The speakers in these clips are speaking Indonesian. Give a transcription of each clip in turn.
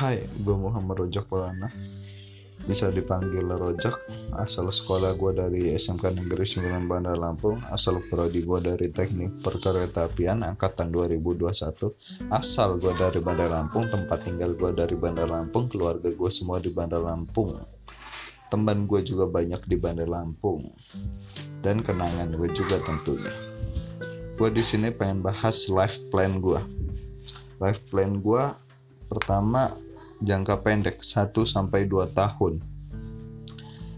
Hai, gue Muhammad Rojak Polana Bisa dipanggil Rojak Asal sekolah gue dari SMK Negeri 9 Bandar Lampung Asal prodi gue dari Teknik Perkeretaapian Angkatan 2021 Asal gue dari Bandar Lampung Tempat tinggal gue dari Bandar Lampung Keluarga gue semua di Bandar Lampung. Teman gue juga banyak di Bandar Lampung. Dan kenangan gue juga tentunya. Gue di sini pengen bahas life plan gue Life plan gue Pertama, jangka pendek 1 sampai 2 tahun.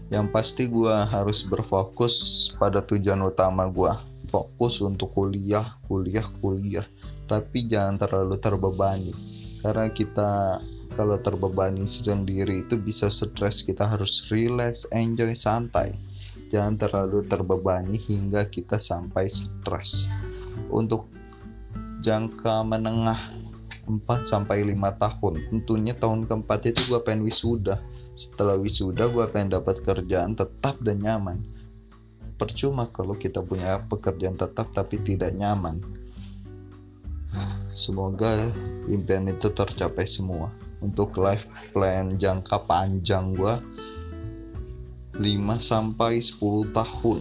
Yang pasti gue harus berfokus pada tujuan utama gue. Fokus untuk kuliah, kuliah, kuliah. Tapi jangan terlalu terbebani. Karena kita kalau terbebani sendiri itu bisa stres. Kita harus relax, enjoy, santai. Jangan terlalu terbebani hingga kita sampai stres. Untuk jangka menengah 4 sampai 5 tahun. Tentunya tahun keempat itu gue pengen wisuda. Setelah wisuda gue pengen dapat kerjaan tetap dan nyaman. Percuma kalau kita punya pekerjaan tetap tapi tidak nyaman. Semoga impian itu tercapai semua. Untuk life plan jangka panjang gue 5 sampai 10 tahun.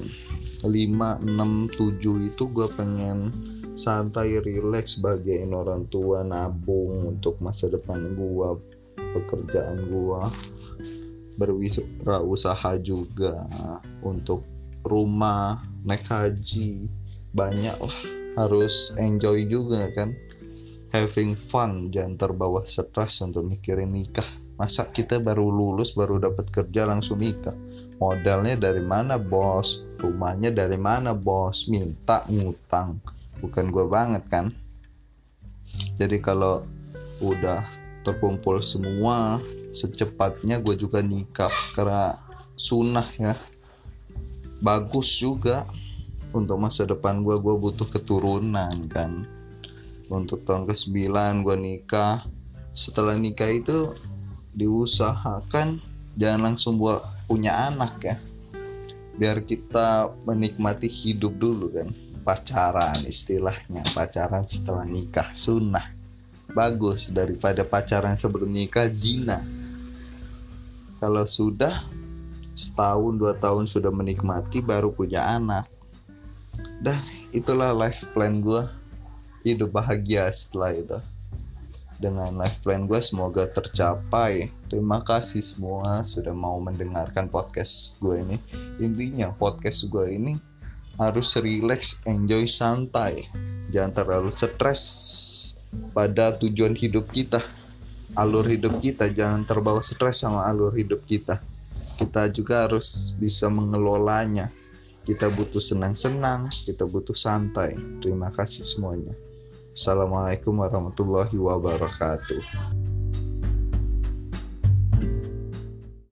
5, 6, 7 itu gue pengen santai relax sebagai orang tua nabung untuk masa depan gua pekerjaan gua. Berwirausaha juga untuk rumah naik haji. Banyak lah harus enjoy juga kan. Having fun jangan terbawa stres untuk mikirin nikah. Masa kita baru lulus baru dapat kerja langsung nikah? Modalnya dari mana bos? Rumahnya dari mana bos? Minta ngutang bukan gue banget kan? Jadi kalau udah terkumpul semua secepatnya gue juga nikah karena sunnah ya. Bagus juga. Untuk masa depan gue gue butuh keturunan kan? Untuk tahun ke 9 gue nikah. Setelah nikah itu diusahakan jangan langsung buat punya anak ya. Biar kita menikmati hidup dulu kan pacaran istilahnya. Pacaran setelah nikah sunnah. Bagus daripada pacaran sebelum nikah zina. Kalau sudah setahun dua tahun sudah menikmati baru punya anak. Dah itulah life plan gue hidup bahagia setelah itu. Dengan life plan gue semoga tercapai. Terima kasih semua sudah mau mendengarkan podcast gue ini. Intinya podcast gue ini harus relax, enjoy santai. Jangan terlalu stres pada tujuan hidup kita. Alur hidup kita jangan terbawa stres sama alur hidup kita. Kita juga harus bisa mengelolanya. Kita butuh senang-senang, kita butuh santai. Terima kasih semuanya. Assalamualaikum warahmatullahi wabarakatuh.